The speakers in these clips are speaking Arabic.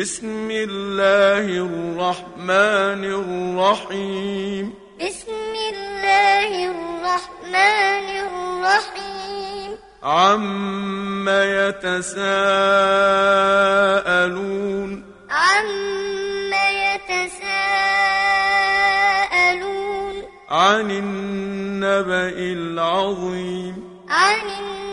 بسم الله الرحمن الرحيم. بسم الله الرحمن الرحيم. عم يتساءلون. عم يتساءلون. عن النبأ العظيم. عن النبأ العظيم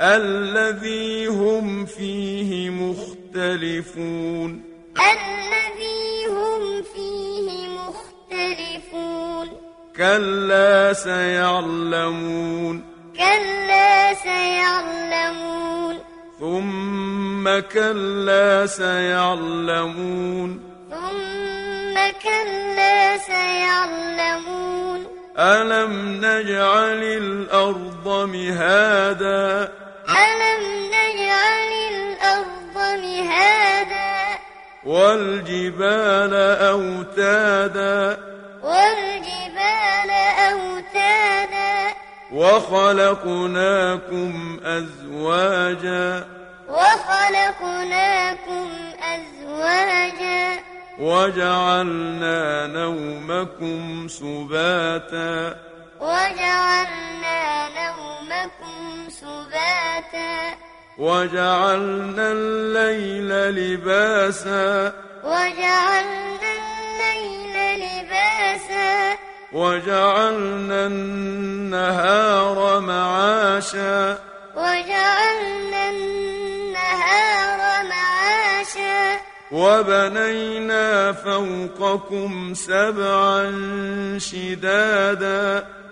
الذي هم فيه مختلفون. الذي هم فيه مختلفون. كلا سيعلمون. كلا سيعلمون. ثم كلا سيعلمون. ثم كلا سيعلمون. ألم نجعل الأرض مهادا؟ ألم نجعل الأرض مهادا والجبال أوتادا والجبال أوتادا وخلقناكم أزواجا وخلقناكم أزواجا وجعلنا نومكم سباتا وجعلنا نومكم سباتا. وجعلنا الليل لباسا. وجعلنا الليل لباسا. وجعلنا النهار معاشا. وجعلنا النهار معاشا. وبنينا فوقكم سبعا شدادا.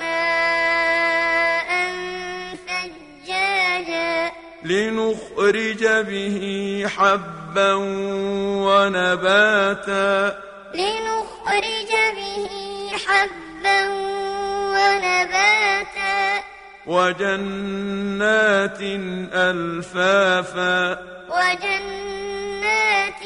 ماء ثجاجا. لنخرج به حبا ونباتا. لنخرج به حبا ونباتا. وجنات ألفافا. وجنات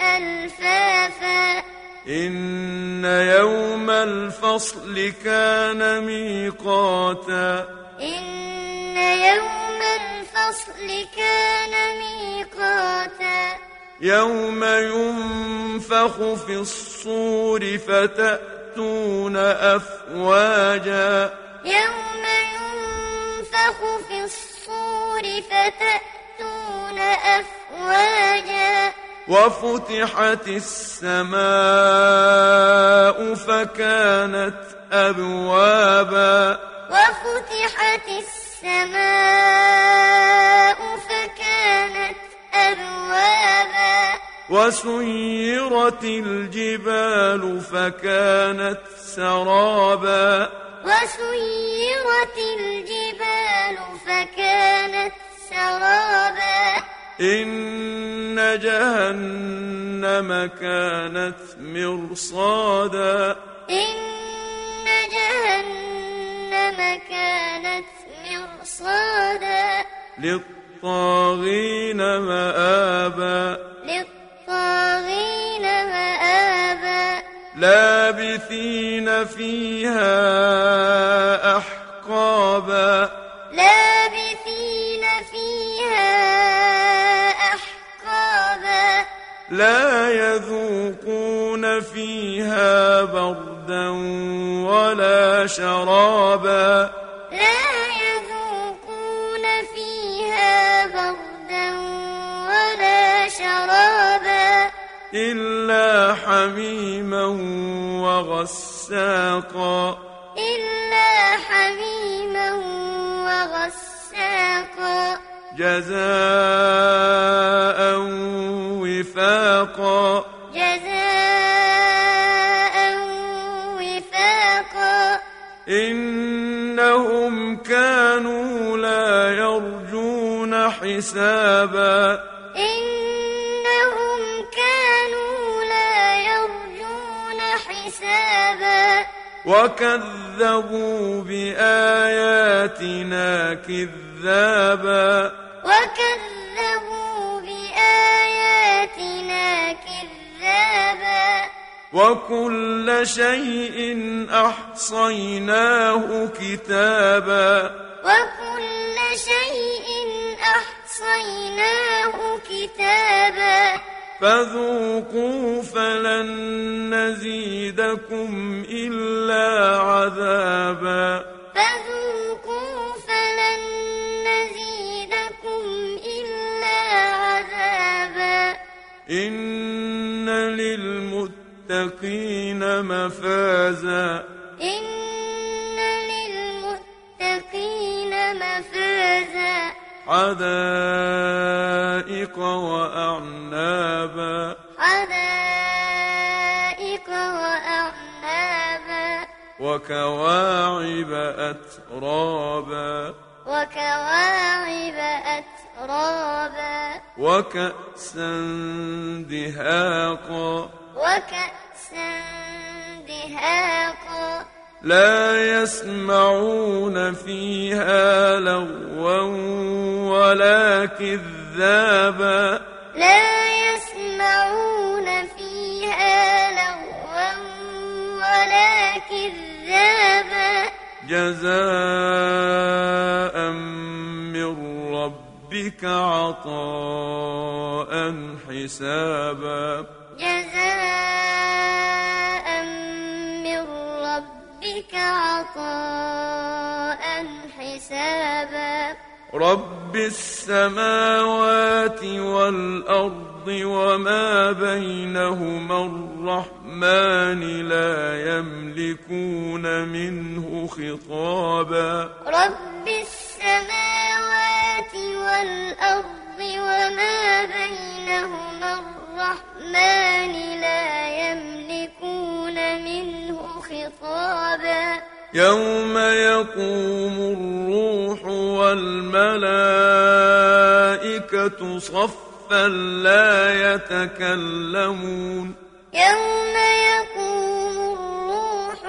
ألفافا. إن يوم الفصل كان ميقاتا. إن يوم الفصل كان ميقاتا. يوم ينفخ في الصور فتأتون أفواجا. يوم ينفخ في الصور فتأتون أفواجا. وفتحت السماء فكانت أبوابا. وفتحت السماء فكانت أبوابا. وسيرت الجبال فكانت سرابا. وسيرت الجبال فكانت سرابا. إن جهنم كانت مرصادا. إن جهنم كانت مرصادا. للطاغين مآبا. للطاغين مآبا. لابثين فيها لا يذوقون فيها بردا ولا شرابا. لا يذوقون فيها بردا ولا شرابا. إلا حميما وغساقا. إلا حميما وغساقا. جزاء حسابا. وكذبوا بآياتنا كذابا. وكذبوا بآياتنا كذابا. وكل شيء أحصيناه كتابا. وكل شيء أحصيناه كتابا. فذوقوا فلن نزيدكم إلا عذابا. فذوقوا فلن نزيدكم إلا عذابا. إن للمتقين مفازا. إن للمتقين مفازا. حدائق وأعنابا وكواعب أترابا. وكواعب أترابا. وكأسا دهاقا. وكأسا دهاقا. لا يسمعون فيها لغوا ولا كذابا. لا جزاء من ربك عطاء حسابا. جزاء من ربك عطاء حسابا. رب السماوات والأرض وما بينهما الرحمن لا يملكون منه خطابا رب السماوات والأرض وما بينهما الرحمن لا يملكون منه خطابا يوم يقوم الروح والملائكة صفا لا يتكلمون يوم يقوم الروح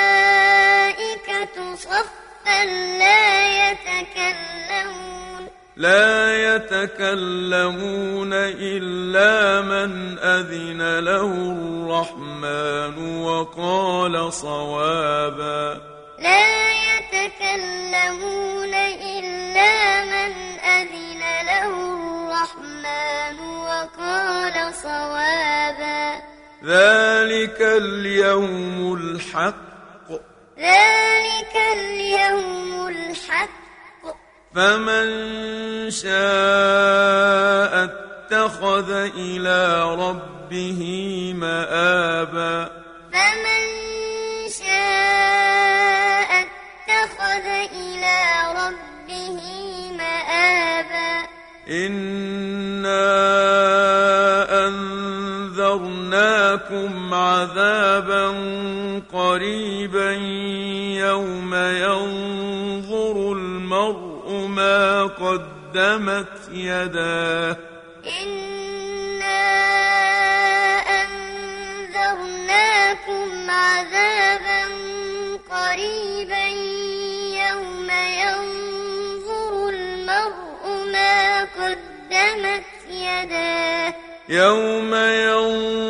والملائكة صفا لا يتكلمون لا يتكلمون إلا من أذن له الرحمن وقال صوابا لا يتكلمون إلا من وقال صوابا. ذلك اليوم الحق. ذلك اليوم الحق. فمن شاء اتخذ إلى ربه مآبا. فمن شاء اتخذ إلى ربه مآبا. إنا أنذرناكم عذابا قريبا يوم ينظر المرء ما قدمت يداه. إنا أنذرناكم عذابا قريبا يوم ينظر المرء ما قدمت يداه. يوم ينظر